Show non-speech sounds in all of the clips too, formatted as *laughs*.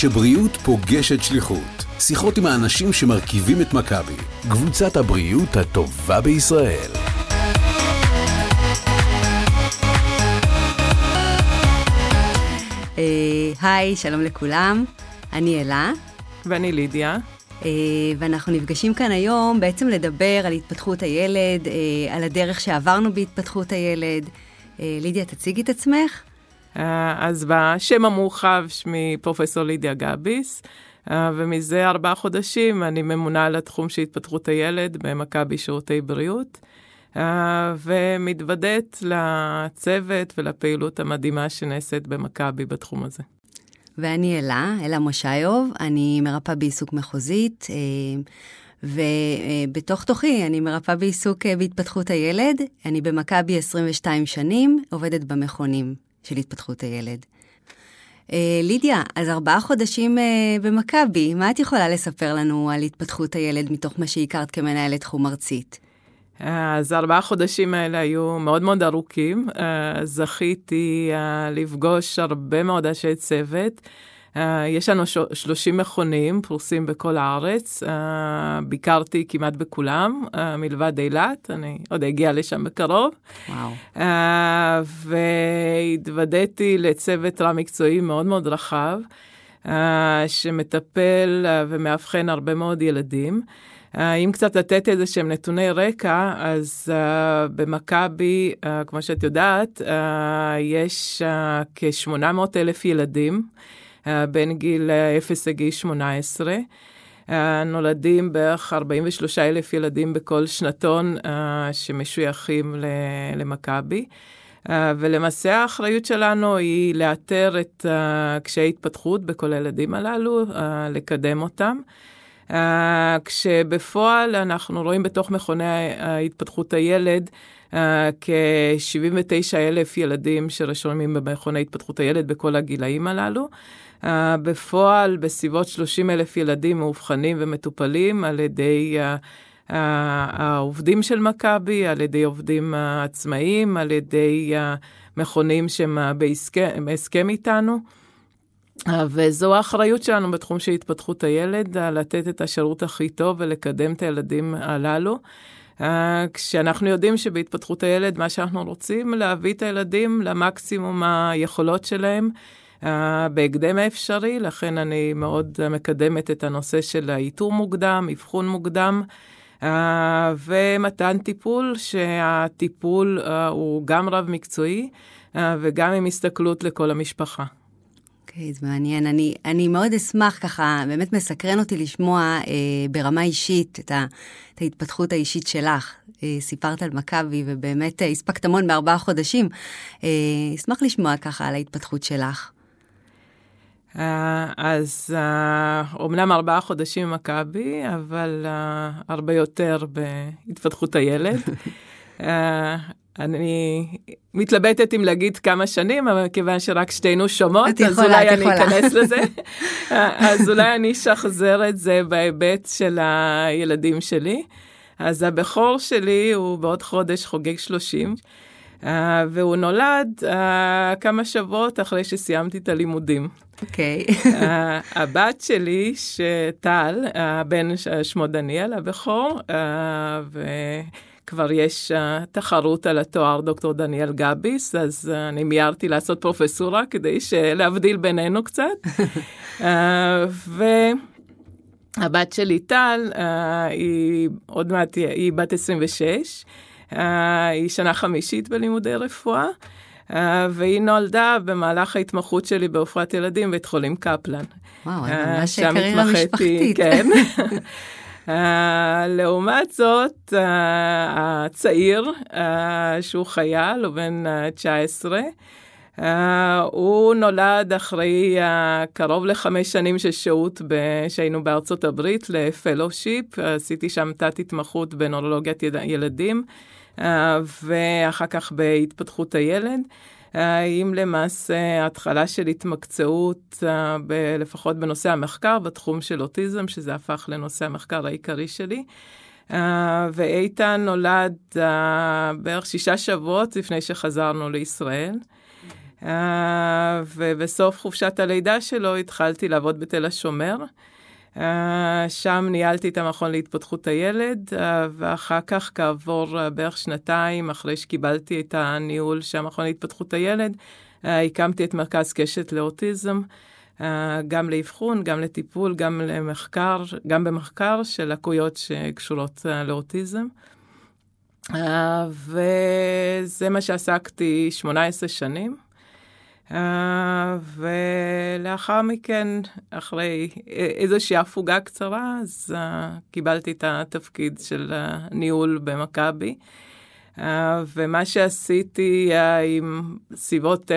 כשבריאות פוגשת שליחות. שיחות עם האנשים שמרכיבים את מכבי. קבוצת הבריאות הטובה בישראל. אה, היי, שלום לכולם. אני אלה. ואני לידיה. אה, ואנחנו נפגשים כאן היום בעצם לדבר על התפתחות הילד, אה, על הדרך שעברנו בהתפתחות הילד. לידיה, תציגי את עצמך. אז בשם המורחב שמי פרופסור לידיה גביס, ומזה ארבעה חודשים אני ממונה על התחום של התפתחות הילד במכבי שירותי בריאות. ומתוודית לצוות ולפעילות המדהימה שנעשית במכבי בתחום הזה. ואני אלה, אלה מושיוב, אני מרפאה בעיסוק מחוזית, אה, ובתוך תוכי אני מרפאה בעיסוק אה, בהתפתחות הילד. אני במכבי 22 שנים, עובדת במכונים של התפתחות הילד. אה, לידיה, אז ארבעה חודשים במכבי, מה את יכולה לספר לנו על התפתחות הילד מתוך מה שהכרת כמנהלת תחום ארצית? אז ארבעה חודשים האלה היו מאוד מאוד ארוכים. אה, זכיתי אה, לפגוש הרבה מאוד אנשי צוות. אה, יש לנו 30 מכונים פרוסים בכל הארץ, ביקרתי כמעט בכולם, מלבד אילת, אני עוד אגיע לשם בקרוב. וואו. והתוודעתי לצוות רב מקצועי מאוד מאוד רחב, שמטפל ומאבחן הרבה מאוד ילדים. אה, אם קצת לתת איזה שהם נתוני רקע, אז uh, במכבי, uh, כמו שאת יודעת, uh, יש uh, כ-800 אלף ילדים uh, בין גיל 0 לגיל 18. Uh, נולדים בערך 43 אלף ילדים בכל שנתון שמשויכים למכבי. ולמעשה האחריות שלנו היא לאתר את קשיי התפתחות בכל הילדים הללו, לקדם אותם. Uh, כשבפועל אנחנו רואים בתוך מכוני התפתחות הילד uh, כ-79 אלף ילדים שרשומים במכוני התפתחות הילד בכל הגילאים הללו. Uh, בפועל בסביבות 30 אלף ילדים מאובחנים ומטופלים על ידי uh, uh, העובדים של מכבי, על ידי עובדים עצמאיים, על ידי מכונים שהם בהסכם, בהסכם איתנו. וזו האחריות שלנו בתחום של התפתחות הילד, לתת את השירות הכי טוב ולקדם את הילדים הללו. כשאנחנו יודעים שבהתפתחות הילד, מה שאנחנו רוצים, להביא את הילדים למקסימום היכולות שלהם. Uh, בהקדם האפשרי, לכן אני מאוד מקדמת את הנושא של האיתור מוקדם, אבחון מוקדם, uh, ומתן טיפול, שהטיפול uh, הוא גם רב-מקצועי uh, וגם עם הסתכלות לכל המשפחה. אוקיי, זה מעניין. אני, אני מאוד אשמח ככה, באמת מסקרן אותי לשמוע אה, ברמה אישית את, ה, את ההתפתחות האישית שלך. אה, סיפרת על מכבי ובאמת אה, הספקת המון בארבעה חודשים. אה, אשמח לשמוע ככה על ההתפתחות שלך. Uh, אז uh, אומנם ארבעה חודשים מכבי, אבל uh, הרבה יותר בהתפתחות הילד. *laughs* אני מתלבטת אם להגיד כמה שנים, אבל כיוון שרק שתינו שומעות, אז אולי אני אכנס לזה. *laughs* אז אולי אני אשחזר את זה בהיבט של הילדים שלי. אז הבכור שלי הוא בעוד חודש חוגג 30, uh, והוא נולד uh, כמה שבועות אחרי שסיימתי את הלימודים. אוקיי. Uh, *laughs* הבת שלי, שטל, הבן שמו דניאל, הבכור, uh, ו... כבר יש uh, תחרות על התואר דוקטור דניאל גביס, אז אני מיהרתי לעשות פרופסורה כדי להבדיל בינינו קצת. *laughs* uh, והבת שלי טל, היא עוד מעט, היא בת 26, uh, היא שנה חמישית בלימודי רפואה. Uh, והיא נולדה במהלך ההתמחות שלי בעופרת ילדים בית חולים קפלן. וואו, uh, ממש קריירה משפחתית. כן. Uh, *laughs* לעומת זאת, uh, הצעיר, uh, שהוא חייל, הוא בן uh, 19, uh, הוא נולד אחרי uh, קרוב לחמש שנים של שהות שהיינו בארצות הברית לפלושיפ, עשיתי שם תת-התמחות בנורולוגיית ילדים, ואחר כך בהתפתחות הילד. האם למעשה התחלה של התמקצעות, אה, ב- לפחות בנושא המחקר, בתחום של אוטיזם, שזה הפך לנושא המחקר העיקרי שלי. ואיתן נולד בערך שישה שבועות לפני שחזרנו לישראל. ובסוף חופשת הלידה שלו התחלתי לעבוד בתל השומר. Uh, שם ניהלתי את המכון להתפתחות הילד, uh, ואחר כך, כעבור uh, בערך שנתיים, אחרי שקיבלתי את הניהול של המכון להתפתחות הילד, הקמתי את מרכז קשת לאוטיזם, גם לאבחון, גם לטיפול, גם למחקר, גם במחקר של לקויות שקשורות לאוטיזם. וזה מה שעסקתי 18 שנים. Uh, ולאחר מכן, אחרי איזושהי הפוגה קצרה, אז uh, קיבלתי את התפקיד של הניהול במכבי. Uh, ומה שעשיתי uh, עם סביבות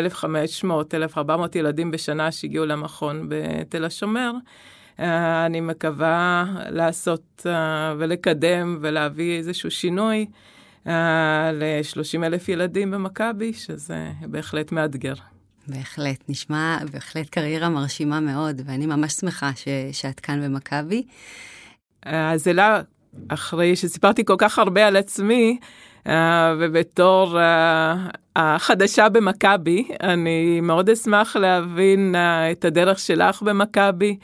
1,500-1,400 ילדים בשנה שהגיעו למכון בתל השומר, uh, אני מקווה לעשות uh, ולקדם ולהביא איזשהו שינוי uh, ל-30 אלף ילדים במכבי, שזה בהחלט מאתגר. בהחלט, נשמע בהחלט קריירה מרשימה מאוד, ואני ממש שמחה ש, שאת כאן במכבי. אז אלה, אחרי שסיפרתי כל כך הרבה על עצמי, uh, ובתור uh, החדשה במכבי, אני מאוד אשמח להבין uh, את הדרך שלך במכבי,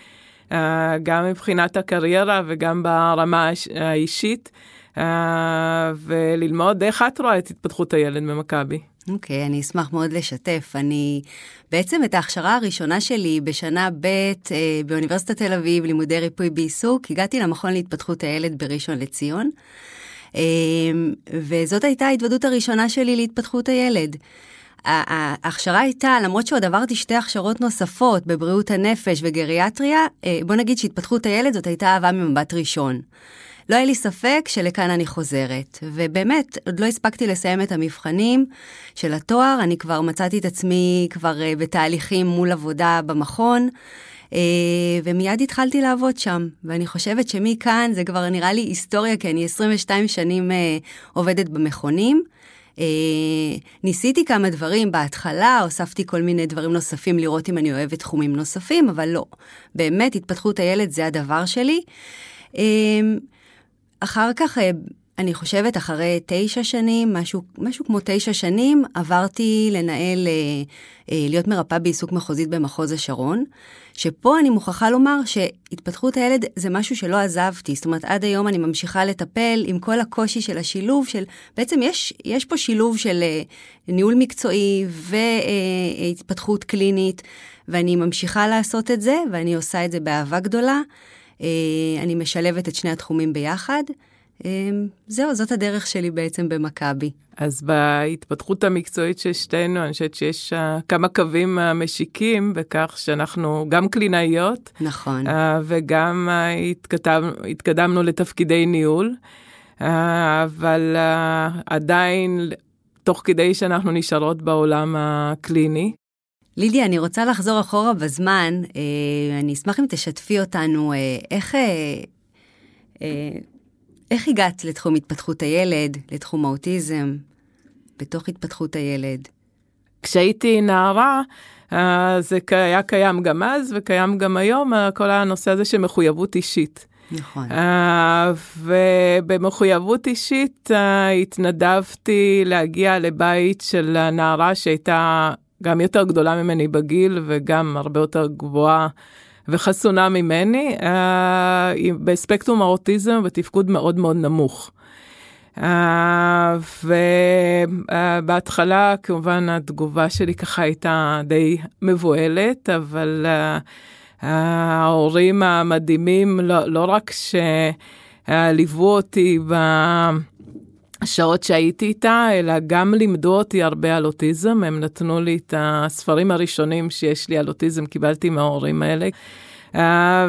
גם מבחינת הקריירה וגם ברמה האישית, וללמוד איך את רואה את התפתחות הילד במכבי. אוקיי, okay, אני אשמח מאוד לשתף. אני, בעצם את ההכשרה הראשונה שלי בשנה ב' אה, באוניברסיטת תל אביב, לימודי ריפוי בעיסוק, הגעתי למכון להתפתחות הילד בראשון לציון, אה, וזאת הייתה ההתוודות הראשונה שלי להתפתחות הילד. ההכשרה הייתה, למרות שעוד עברתי שתי הכשרות נוספות בבריאות הנפש וגריאטריה, אה, בוא נגיד שהתפתחות הילד זאת הייתה אהבה ממבט ראשון. לא היה לי ספק שלכאן אני חוזרת. ובאמת, עוד לא הספקתי לסיים את המבחנים של התואר, אני כבר מצאתי את עצמי כבר אה, בתהליכים מול עבודה במכון. Uh, ומיד התחלתי לעבוד שם, ואני חושבת שמכאן זה כבר נראה לי היסטוריה, כי אני 22 שנים uh, עובדת במכונים. ניסיתי כמה דברים בהתחלה, הוספתי כל מיני דברים נוספים לראות אם אני אוהבת תחומים נוספים, אבל לא. באמת, התפתחות הילד זה הדבר שלי. אחר כך, אה, אני חושבת, אחרי תשע שנים, משהו, משהו כמו תשע שנים, עברתי לנהל, אה, אה, להיות מרפאה בעיסוק מחוזית במחוז השרון, שפה אני מוכרחה לומר שהתפתחות הילד זה משהו שלא עזבתי. זאת אומרת, עד היום אני ממשיכה לטפל עם כל הקושי של השילוב של, בעצם יש, יש פה שילוב של ניהול מקצועי והתפתחות קלינית, ואני ממשיכה לעשות את זה, ואני עושה את זה באהבה גדולה. אה, אני משלבת את שני התחומים ביחד. אה, זהו, זאת הדרך שלי בעצם במכבי. אז בהתפתחות המקצועית של שתינו, אני חושבת שיש uh, כמה קווים משיקים בכך שאנחנו גם קלינאיות. נכון. Uh, וגם uh, התקדם, התקדמנו לתפקידי ניהול, uh, אבל uh, עדיין, תוך כדי שאנחנו נשארות בעולם הקליני. לידיה, אני רוצה לחזור אחורה בזמן. אה, אני אשמח אם תשתפי אותנו, אה, איך, אה, איך הגעת לתחום התפתחות הילד, לתחום האוטיזם, בתוך התפתחות הילד? כשהייתי נערה, זה היה קיים גם אז וקיים גם היום, כל הנושא הזה של מחויבות אישית. נכון. ובמחויבות אישית התנדבתי להגיע לבית של נערה שהייתה גם יותר גדולה ממני בגיל וגם הרבה יותר גבוהה וחסונה ממני, uh, בספקטרום האוטיזם בתפקוד מאוד מאוד נמוך. Uh, ובהתחלה uh, כמובן התגובה שלי ככה הייתה די מבוהלת, אבל uh, ההורים המדהימים לא, לא רק שליוו אותי ב... השעות שהייתי איתה, אלא גם לימדו אותי הרבה על אוטיזם, הם נתנו לי את הספרים הראשונים שיש לי על אוטיזם, קיבלתי מההורים האלה. Uh,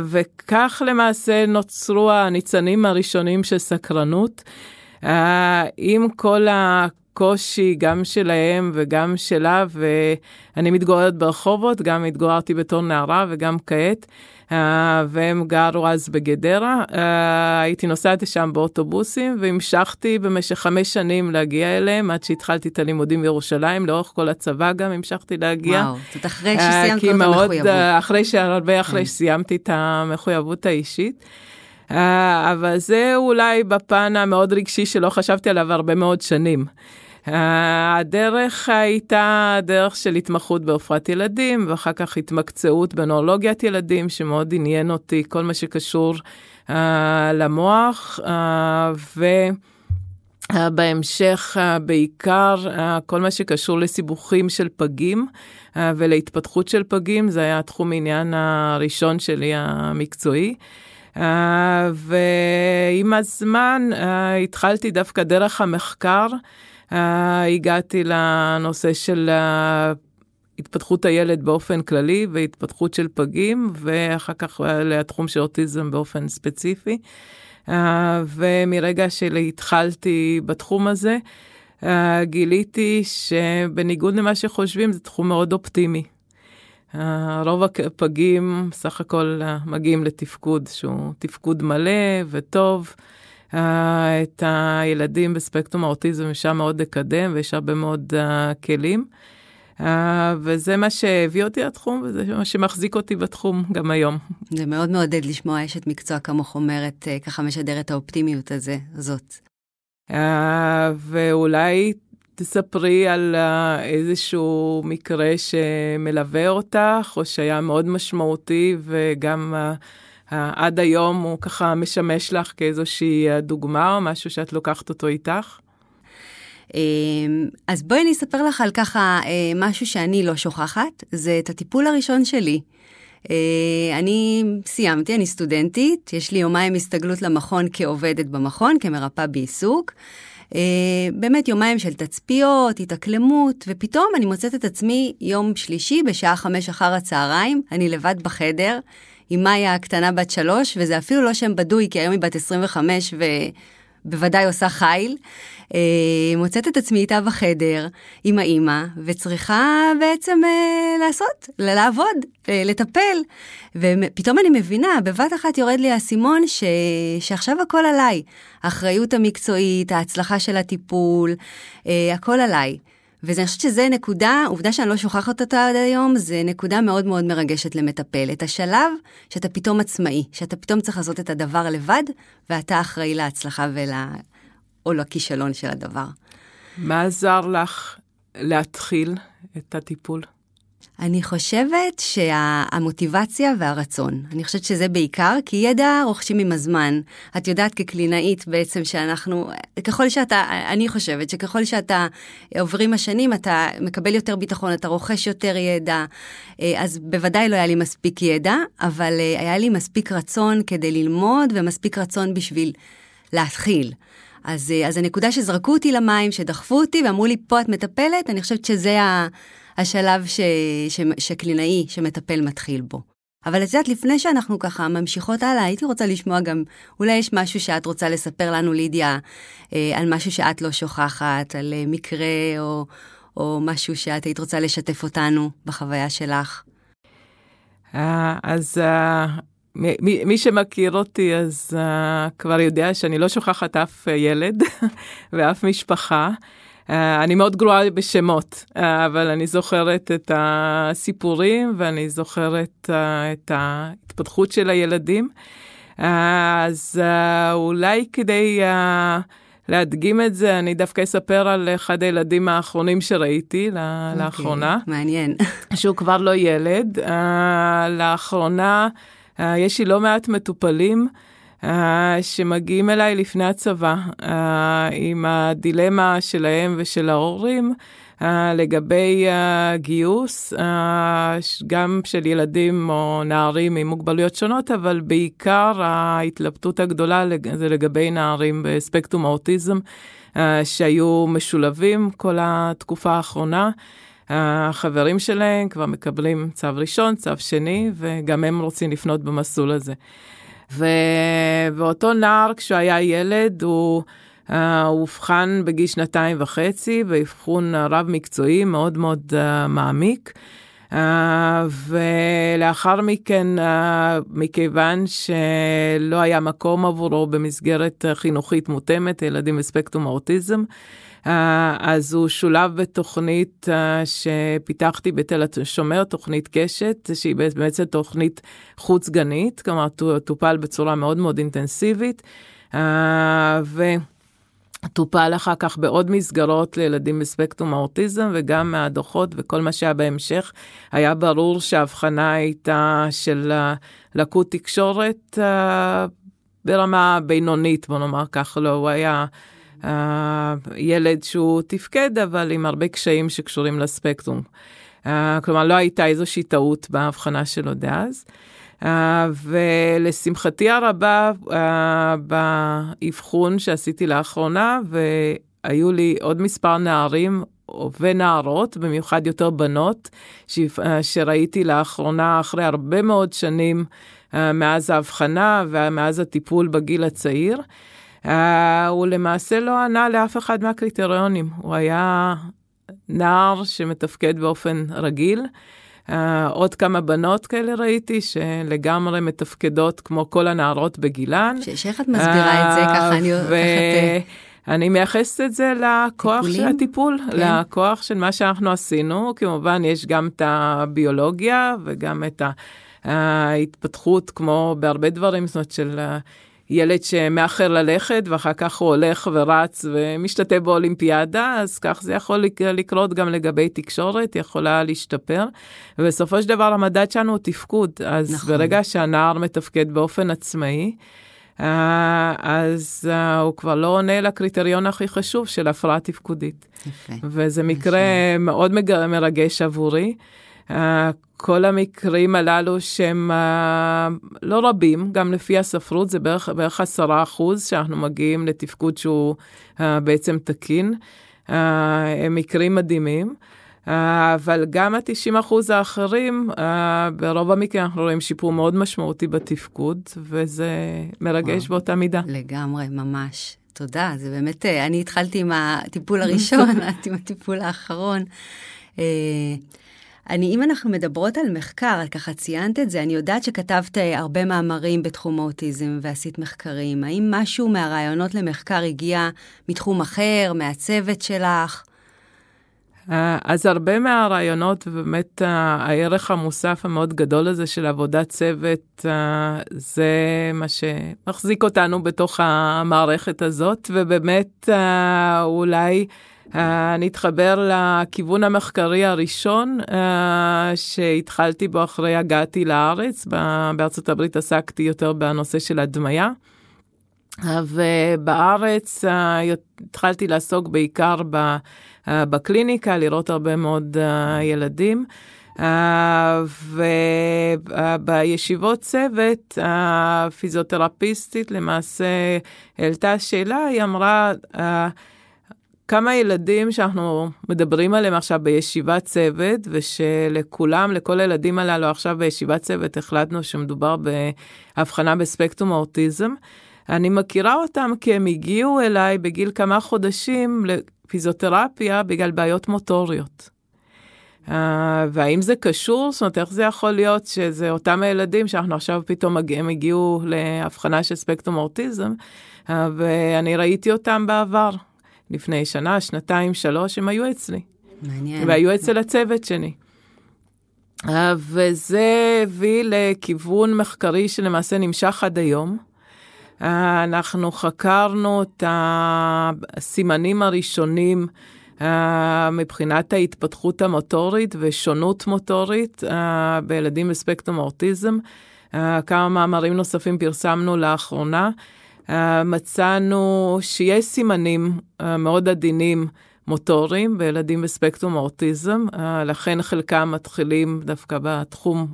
וכך למעשה נוצרו הניצנים הראשונים של סקרנות. Uh, עם כל הקושי, גם שלהם וגם שלה, ואני מתגוררת ברחובות, גם התגוררתי בתור נערה וגם כעת. Uh, והם גרו אז בגדרה. uh, הייתי נוסעת לשם באוטובוסים והמשכתי במשך חמש שנים להגיע אליהם עד שהתחלתי את הלימודים בירושלים, לאורך כל הצבא גם המשכתי להגיע. וואו, זאת אחרי uh, שסיימת את המחויבות. אחרי שהרבה אחרי כן. שסיימתי את המחויבות האישית. אבל זה אולי בפן המאוד רגשי שלא חשבתי עליו הרבה מאוד שנים. הדרך הייתה דרך של התמחות בעופרת ילדים, ואחר כך התמקצעות בנורולוגיית ילדים, שמאוד עניין אותי, כל מה שקשור uh, למוח, uh, ובהמשך uh, בעיקר uh, כל מה שקשור לסיבוכים של פגים uh, ולהתפתחות של פגים, זה היה התחום העניין הראשון שלי המקצועי. Uh, ועם הזמן uh, התחלתי דווקא דרך המחקר. הגעתי לנושא של התפתחות הילד באופן כללי והתפתחות של פגים, ואחר כך לתחום של אוטיזם באופן ספציפי. Uh, ומרגע שהתחלתי בתחום הזה, uh, גיליתי שבניגוד למה שחושבים, זה תחום מאוד אופטימי. Uh, רוב הפגים סך הכל מגיעים לתפקוד שהוא תפקוד מלא וטוב. Uh, את הילדים בספקטרום האוטיזם אפשר מאוד לקדם ויש הרבה מאוד uh, כלים. Uh, וזה מה שהביא אותי לתחום וזה מה שמחזיק אותי בתחום גם היום. זה מאוד מעודד לשמוע אשת מקצוע כמוך אומרת, uh, ככה משדר את האופטימיות הזה, הזאת. Uh, ואולי תספרי על uh, איזשהו מקרה שמלווה אותך, או שהיה מאוד משמעותי וגם uh, עד היום הוא ככה משמש לך כאיזושהי דוגמה או משהו שאת לוקחת אותו איתך. אז בואי אני אספר לך על ככה משהו שאני לא שוכחת, זה את הטיפול הראשון שלי. אני סיימתי, אני סטודנטית, יש לי יומיים הסתגלות למכון כעובדת במכון, כמרפאה בעיסוק. באמת יומיים של תצפיות, התאקלמות, ופתאום אני מוצאת את עצמי יום שלישי בשעה חמש אחר הצהריים, אני לבד בחדר, עם מאיה הקטנה בת שלוש, וזה אפילו לא שם בדוי, כי היום היא בת 25 ובוודאי עושה חיל. אה, מוצאת את עצמי איתה בחדר עם האימא, וצריכה בעצם אה, לעשות, לעבוד, אה, לטפל. ופתאום אני מבינה, בבת אחת יורד לי האסימון ש... שעכשיו הכל עליי. האחריות המקצועית, ההצלחה של הטיפול, הכל עליי. ואני חושבת שזה נקודה, עובדה שאני לא שוכחת אותה עד היום, זה נקודה מאוד מאוד מרגשת למטפל. את השלב שאתה פתאום עצמאי, שאתה פתאום צריך לעשות את הדבר לבד, ואתה אחראי להצלחה ול... או לכישלון של הדבר. מה עזר לך להתחיל את הטיפול? אני חושבת שהמוטיבציה והרצון. אני חושבת שזה בעיקר, כי ידע רוכשים עם הזמן. את יודעת כקלינאית בעצם שאנחנו, ככל שאתה, אני חושבת שככל שאתה עוברים השנים, אתה מקבל יותר ביטחון, אתה רוכש יותר ידע. אז בוודאי לא היה לי מספיק ידע, אבל היה לי מספיק רצון כדי ללמוד ומספיק רצון בשביל להתחיל. אז, אז הנקודה שזרקו אותי למים, שדחפו אותי ואמרו לי, פה את מטפלת, אני חושבת שזה השלב ש, ש, שקלינאי שמטפל מתחיל בו. אבל את יודעת, לפני שאנחנו ככה ממשיכות הלאה, הייתי רוצה לשמוע גם, אולי יש משהו שאת רוצה לספר לנו, לידיה, אה, על משהו שאת לא שוכחת, על אה, מקרה או, או משהו שאת היית רוצה לשתף אותנו בחוויה שלך. אה, אז מי, מי שמכיר אותי אז uh, כבר יודע שאני לא שוכחת אף uh, ילד *laughs* ואף משפחה. Uh, אני מאוד גרועה בשמות, uh, אבל אני זוכרת את הסיפורים ואני זוכרת uh, את ההתפתחות של הילדים. Uh, אז uh, אולי כדי uh, להדגים את זה, אני דווקא אספר על אחד הילדים האחרונים שראיתי okay, אוקיי, לאחרונה. מעניין. *laughs* שהוא כבר לא ילד. Uh, לאחרונה... Uh, יש לי לא מעט מטופלים שמגיעים אליי לפני הצבא uh, עם הדילמה שלהם ושל ההורים uh, לגבי גיוס, גם של ילדים או נערים עם מוגבלויות שונות, אבל בעיקר ההתלבטות הגדולה זה לגבי נערים בספקטרום האוטיזם שהיו משולבים כל התקופה האחרונה. החברים שלהם כבר מקבלים צו ראשון, צו שני, וגם הם רוצים לפנות במסלול הזה. ואותו נער, כשהוא היה ילד, הוא uh, אובחן בגיל שנתיים וחצי באבחון רב מקצועי מאוד מאוד uh, מעמיק. Uh, ולאחר מכן, uh, מכיוון שלא היה מקום עבורו במסגרת חינוכית מותאמת, ילדים בספקטרום האוטיזם, אז הוא שולב בתוכנית אה, שפיתחתי בתל השומר, תוכנית קשת, שהיא בעצם תוכנית חוץ גנית, כלומר טופל בצורה מאוד מאוד אינטנסיבית. אה, ו... טופל אחר כך בעוד מסגרות לילדים בספקטרום האוטיזם וגם מהדוחות וכל מה שהיה בהמשך, היה ברור שההבחנה הייתה של לקות תקשורת ברמה בינונית, בוא נאמר ככה, לא, הוא היה ילד שהוא תפקד, אבל עם הרבה קשיים שקשורים לספקטרום. Uh, כלומר, לא הייתה איזושהי טעות בהבחנה שלו דאז. Uh, ולשמחתי הרבה, uh, באבחון שעשיתי לאחרונה, והיו לי עוד מספר נערים ונערות, במיוחד יותר בנות, ש... שראיתי לאחרונה אחרי הרבה מאוד שנים אה, מאז ההבחנה ומאז הטיפול בגיל הצעיר. אה, הוא למעשה לא ענה לאף אחד מהקריטריונים, הוא היה נער שמתפקד באופן רגיל. Uh, עוד כמה בנות כאלה ראיתי שלגמרי מתפקדות כמו כל הנערות בגילן. שאיך את מסבירה uh, את זה ככה? אני ו... אני מייחסת את זה לכוח טיפולים? של הטיפול, כן. לכוח של מה שאנחנו עשינו. כמובן, יש גם את הביולוגיה וגם את ה... ההתפתחות, כמו בהרבה דברים, זאת אומרת, של ילד שמאחר ללכת ואחר כך הוא הולך ורץ ומשתתף באולימפיאדה, אז כך זה יכול לקרות גם לגבי תקשורת, יכולה להשתפר. ובסופו של דבר המדד שלנו הוא תפקוד, אז נכון. ברגע שהנער מתפקד באופן עצמאי, אז הוא כבר לא עונה לקריטריון הכי חשוב של הפרעה תפקודית. יפה. וזה מקרה מאוד מרגש עבורי. כל המקרים הללו שהם uh, לא רבים, גם לפי הספרות זה בערך, בערך עשרה אחוז שאנחנו מגיעים לתפקוד שהוא uh, בעצם תקין. הם מקרים מדהימים. אבל גם ה-90 אחוז האחרים, ברוב המקרים אנחנו רואים שיפור מאוד משמעותי בתפקוד, וזה מרגש וואו, באותה מידה. לגמרי, ממש. תודה, זה באמת, אני התחלתי עם הטיפול הראשון, *laughs* עם הטיפול האחרון. אני, אם אנחנו מדברות על מחקר, ככה ציינת את זה, אני יודעת שכתבת אה, הרבה מאמרים בתחום האוטיזם ועשית מחקרים. האם משהו מהרעיונות למחקר הגיע מתחום אחר, מהצוות שלך? אה, אז הרבה מהרעיונות, ובאמת אה, הערך המוסף המאוד גדול הזה של עבודת צוות, זה מה שמחזיק אותנו בתוך המערכת הזאת, ובאמת אולי... אה, אני אתחבר לכיוון המחקרי הראשון uh, שהתחלתי בו אחרי הגעתי לארץ. בארצות הברית עסקתי יותר בנושא של הדמיה. Uh, ובארץ uh, התחלתי לעסוק בעיקר uh, בקליניקה, לראות הרבה מאוד uh, ילדים. Uh, ובישיבות צוות, הפיזיותרפיסטית למעשה העלתה שאלה, היא אמרה, uh, כמה ילדים שאנחנו מדברים עליהם עכשיו בישיבת צוות, ושלכולם, לכל הילדים הללו עכשיו בישיבת צוות, החלטנו שמדובר בהבחנה בספקטרום האוטיזם. אני מכירה אותם כי הם הגיעו אליי בגיל כמה חודשים לפיזיותרפיה בגלל בעיות מוטוריות. Uh, והאם זה קשור? זאת אומרת, איך זה יכול להיות שזה אותם הילדים שאנחנו עכשיו פתאום הם הגיעו להבחנה של ספקטרום אוטיזם, uh, ואני ראיתי אותם בעבר. לפני שנה, שנתיים, שלוש, הם היו אצלי. מעניין. והיו אצל הצוות שלי. אה, וזה הביא לכיוון מחקרי שלמעשה נמשך עד היום. אה, אנחנו חקרנו את הסימנים הראשונים אה, מבחינת ההתפתחות המוטורית ושונות מוטורית בילדים בספקטרום האוטיזם. כמה מאמרים נוספים פרסמנו לאחרונה. אה, מצאנו שיש סימנים אה, מאוד עדינים מוטוריים בילדים בספקטרום האוטיזם, אה, לכן חלקם מתחילים דווקא בתחום.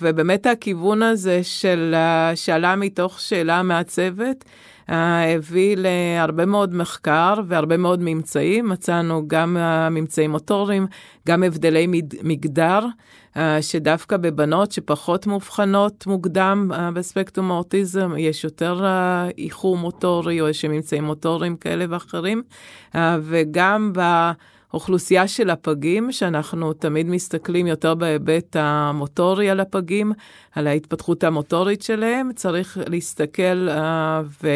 ובאמת הכיוון הזה של, שעלה מתוך שאלה מהצוות, הביא להרבה מאוד מחקר והרבה מאוד ממצאים. מצאנו גם ממצאים מוטוריים, גם הבדלי מגדר. אה, שדווקא בבנות שפחות מאובחנות מוקדם אה, בספקטרום האוטיזם, יש יותר אה, איחור מוטורי או יש ממצאים מוטוריים כאלה ואחרים, וגם באוכלוסייה של הפגים, שאנחנו תמיד מסתכלים יותר בהיבט המוטורי על הפגים, על ההתפתחות המוטורית שלהם, צריך להסתכל ו...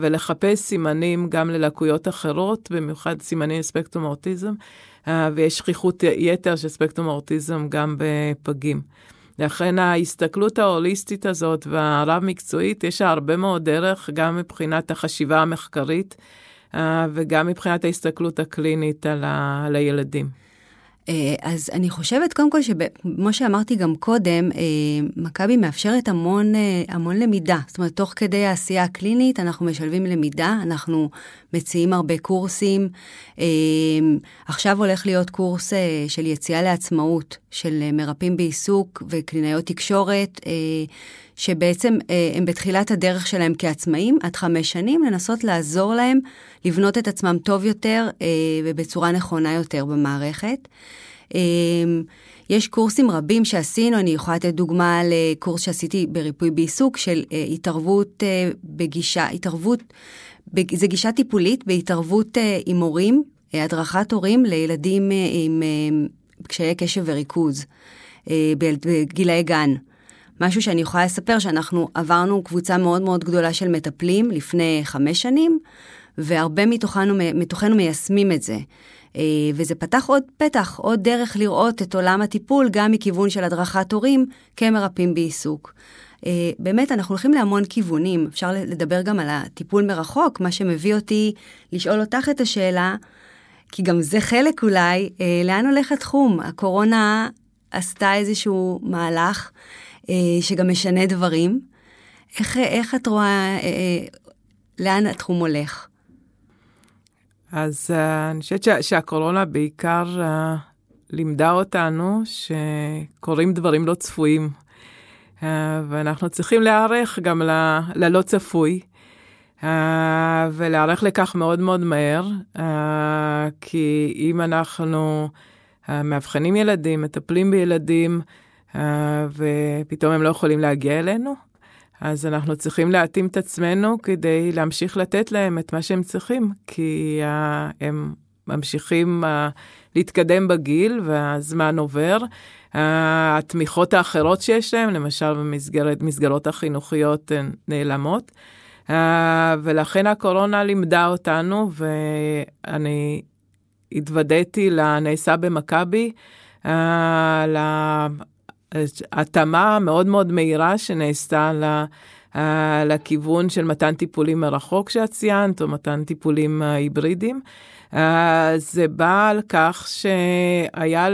ולחפש סימנים גם ללקויות אחרות, במיוחד סימנים לספקטרום האוטיזם. אה, ויש שכיחות יתר של ספקטרום האוטיזם גם בפגים. לכן ההסתכלות ההוליסטית הזאת והרב-מקצועית, יש הרבה מאוד דרך, גם מבחינת החשיבה המחקרית וגם מבחינת ההסתכלות הקלינית על, ה, על הילדים. אה, אז אני חושבת קודם כל שכמו שאמרתי גם קודם, אה, מכבי מאפשרת המון, אה, המון למידה. זאת אומרת, תוך כדי העשייה הקלינית אנחנו משלבים למידה, אנחנו מציעים הרבה קורסים. עכשיו הולך להיות קורס של יציאה לעצמאות של מרפאים בעיסוק וקלינאיות תקשורת, שבעצם הם בתחילת הדרך שלהם כעצמאים עד חמש שנים, לנסות לעזור להם לבנות את עצמם טוב יותר ובצורה נכונה יותר במערכת. יש קורסים רבים שעשינו, אני יכולה לתת דוגמה לקורס שעשיתי בריפוי בעיסוק של אה, התערבות אה, בגישה, התערבות, זה גישה טיפולית בהתערבות אה, עם הורים, הדרכת הורים לילדים עם קשיי קשב וריכוז בגילאי גן. משהו שאני יכולה לספר שאנחנו עברנו קבוצה מאוד מאוד גדולה של מטפלים לפני חמש שנים, והרבה מתוכנו, מתוכנו מיישמים את זה. אה, וזה פתח עוד פתח, עוד דרך לראות את עולם הטיפול גם מכיוון של הדרכת הורים כמרפאים בעיסוק. אה, באמת, אנחנו הולכים להמון כיוונים. אפשר לדבר גם על הטיפול מרחוק, מה שמביא אותי לשאול אותך את השאלה, כי גם זה חלק אולי, אה, לאן הולך התחום? הקורונה עשתה איזשהו מהלך שגם משנה דברים. איך, איך את רואה, לאן התחום הולך? אז uh, אני חושבת שה, שהקורונה בעיקר uh, לימדה אותנו שקורים דברים לא צפויים, ואנחנו צריכים להיערך גם ל, ללא צפוי, uh, ולהיערך לכך מאוד מאוד מהר, uh, כי אם אנחנו מאבחנים ילדים, מטפלים בילדים, ופתאום הם לא יכולים להגיע אלינו, אז אנחנו צריכים להתאים את עצמנו כדי להמשיך לתת להם את מה שהם צריכים, כי הם ממשיכים uh, להתקדם בגיל והזמן עובר. Uh, התמיכות האחרות שיש להם, למשל במסגרות החינוכיות, הן נעלמות. Uh, ולכן הקורונה לימדה אותנו, ואני התוודעתי לנעשה במכבי, uh, התאמה מאוד מאוד מהירה שנעשתה לכיוון של מתן טיפולים מרחוק שאת ציינת, או מתן טיפולים היברידיים. Uh, זה בא על כך שהיה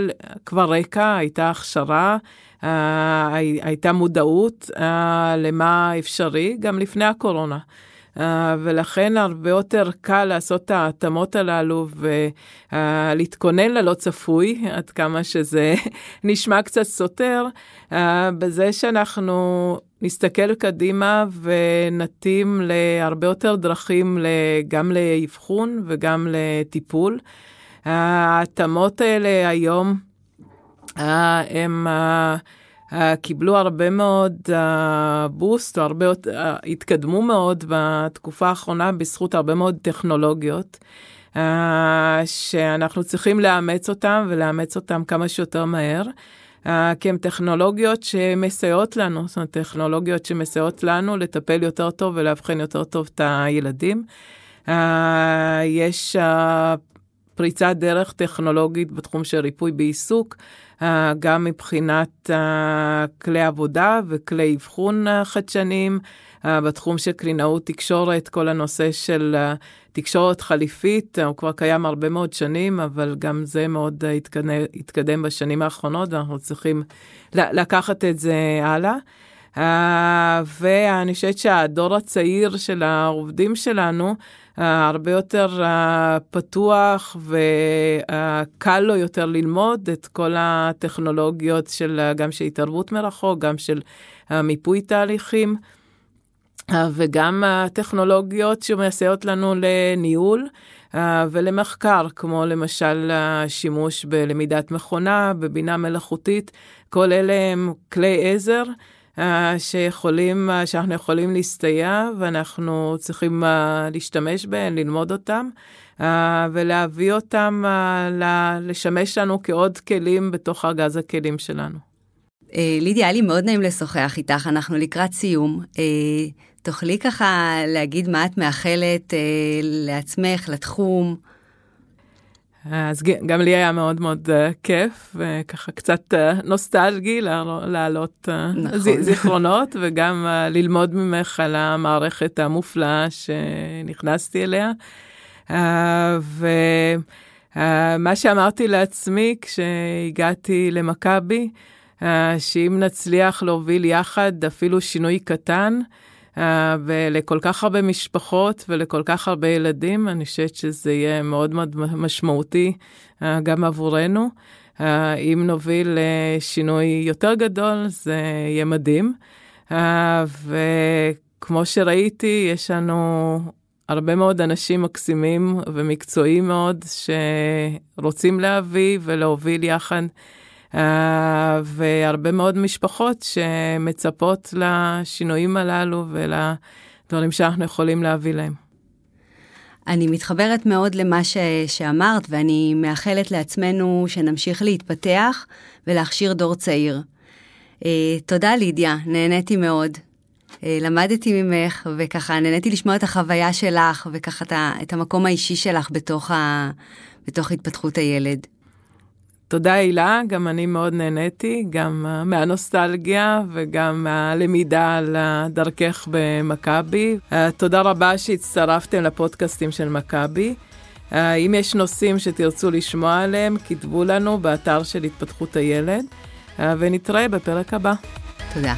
כבר רקע, הייתה הכשרה, uh, הייתה מודעות uh, למה אפשרי גם לפני הקורונה. Uh, ולכן הרבה יותר קל לעשות את ההתאמות הללו ולהתכונן ללא צפוי, עד כמה שזה *laughs* נשמע קצת סותר, uh, בזה שאנחנו נסתכל קדימה ונתאים להרבה יותר דרכים גם לאבחון וגם לטיפול. ההתאמות האלה היום הם... uh, קיבלו הרבה מאוד בוסט, או הרבה התקדמו מאוד בתקופה האחרונה בזכות הרבה מאוד טכנולוגיות, uh, שאנחנו צריכים לאמץ אותם ולאמץ אותם כמה שיותר מהר. Uh, כי הן טכנולוגיות שמסייעות לנו, זאת אומרת, טכנולוגיות שמסייעות לנו לטפל יותר טוב ולאבחן יותר טוב את הילדים. Uh, יש uh, פריצת דרך טכנולוגית בתחום של ריפוי בעיסוק. אה, גם מבחינת אה, כלי עבודה וכלי אבחון אה, חדשניים. בתחום של קלינאות תקשורת, כל הנושא של תקשורת חליפית, הוא כבר קיים הרבה מאוד שנים, אבל גם זה מאוד התקדם, התקדם בשנים האחרונות, ואנחנו צריכים לקחת את זה הלאה. Uh, ואני חושבת שהדור הצעיר של העובדים שלנו, uh, הרבה יותר uh, פתוח וקל לו יותר ללמוד את כל הטכנולוגיות של גם של התערבות מרחוק, גם של מיפוי תהליכים. Uh, וגם הטכנולוגיות שמסייעות לנו לניהול uh, ולמחקר, כמו למשל השימוש בלמידת מכונה, בבינה מלאכותית, כל אלה הם כלי עזר. אה, שיכולים, אה, שאנחנו יכולים להסתייע ואנחנו צריכים אה, להשתמש בהם, ללמוד אותם. ולהביא אותם לשמש לנו כעוד כלים בתוך ארגז הכלים שלנו. לידיה, היה לי מאוד נעים לשוחח איתך, אנחנו לקראת סיום. תוכלי ככה להגיד מה את מאחלת לעצמך, לתחום? אז גם לי היה מאוד מאוד uh, כיף, וככה קצת uh, נוסטלגי להעלות uh, נכון. זיכרונות, וגם uh, ללמוד ממך על המערכת המופלאה שנכנסתי אליה. Uh, ומה uh, שאמרתי לעצמי כשהגעתי למכבי, uh, שאם נצליח להוביל יחד אפילו שינוי קטן, uh, ולכל כך הרבה משפחות ולכל כך הרבה ילדים, אני חושבת שזה יהיה מאוד מאוד משמעותי uh, גם עבורנו. Uh, אם נוביל uh, שינוי יותר גדול, זה יהיה מדהים. וכמו שראיתי, יש לנו הרבה מאוד אנשים מקסימים ומקצועיים מאוד שרוצים להביא ולהוביל יחד. Uh, והרבה מאוד משפחות שמצפות לשינויים הללו ולדברים שאנחנו יכולים להביא להם. אני מתחברת מאוד למה ש... שאמרת, ואני מאחלת לעצמנו שנמשיך להתפתח ולהכשיר דור צעיר. Uh, תודה, לידיה, נהניתי מאוד. Uh, למדתי ממך, וככה נהניתי לשמוע את החוויה שלך, וככה את המקום האישי שלך בתוך, ה... בתוך התפתחות הילד. תודה הילה, גם אני מאוד נהניתי, גם מהנוסטלגיה וגם מהלמידה על דרכך במכבי. Uh, תודה רבה שהצטרפתם לפודקאסטים של מכבי. Uh, אם יש נושאים שתרצו לשמוע עליהם, כתבו לנו באתר של התפתחות הילד, uh, ונתראה בפרק הבא. תודה.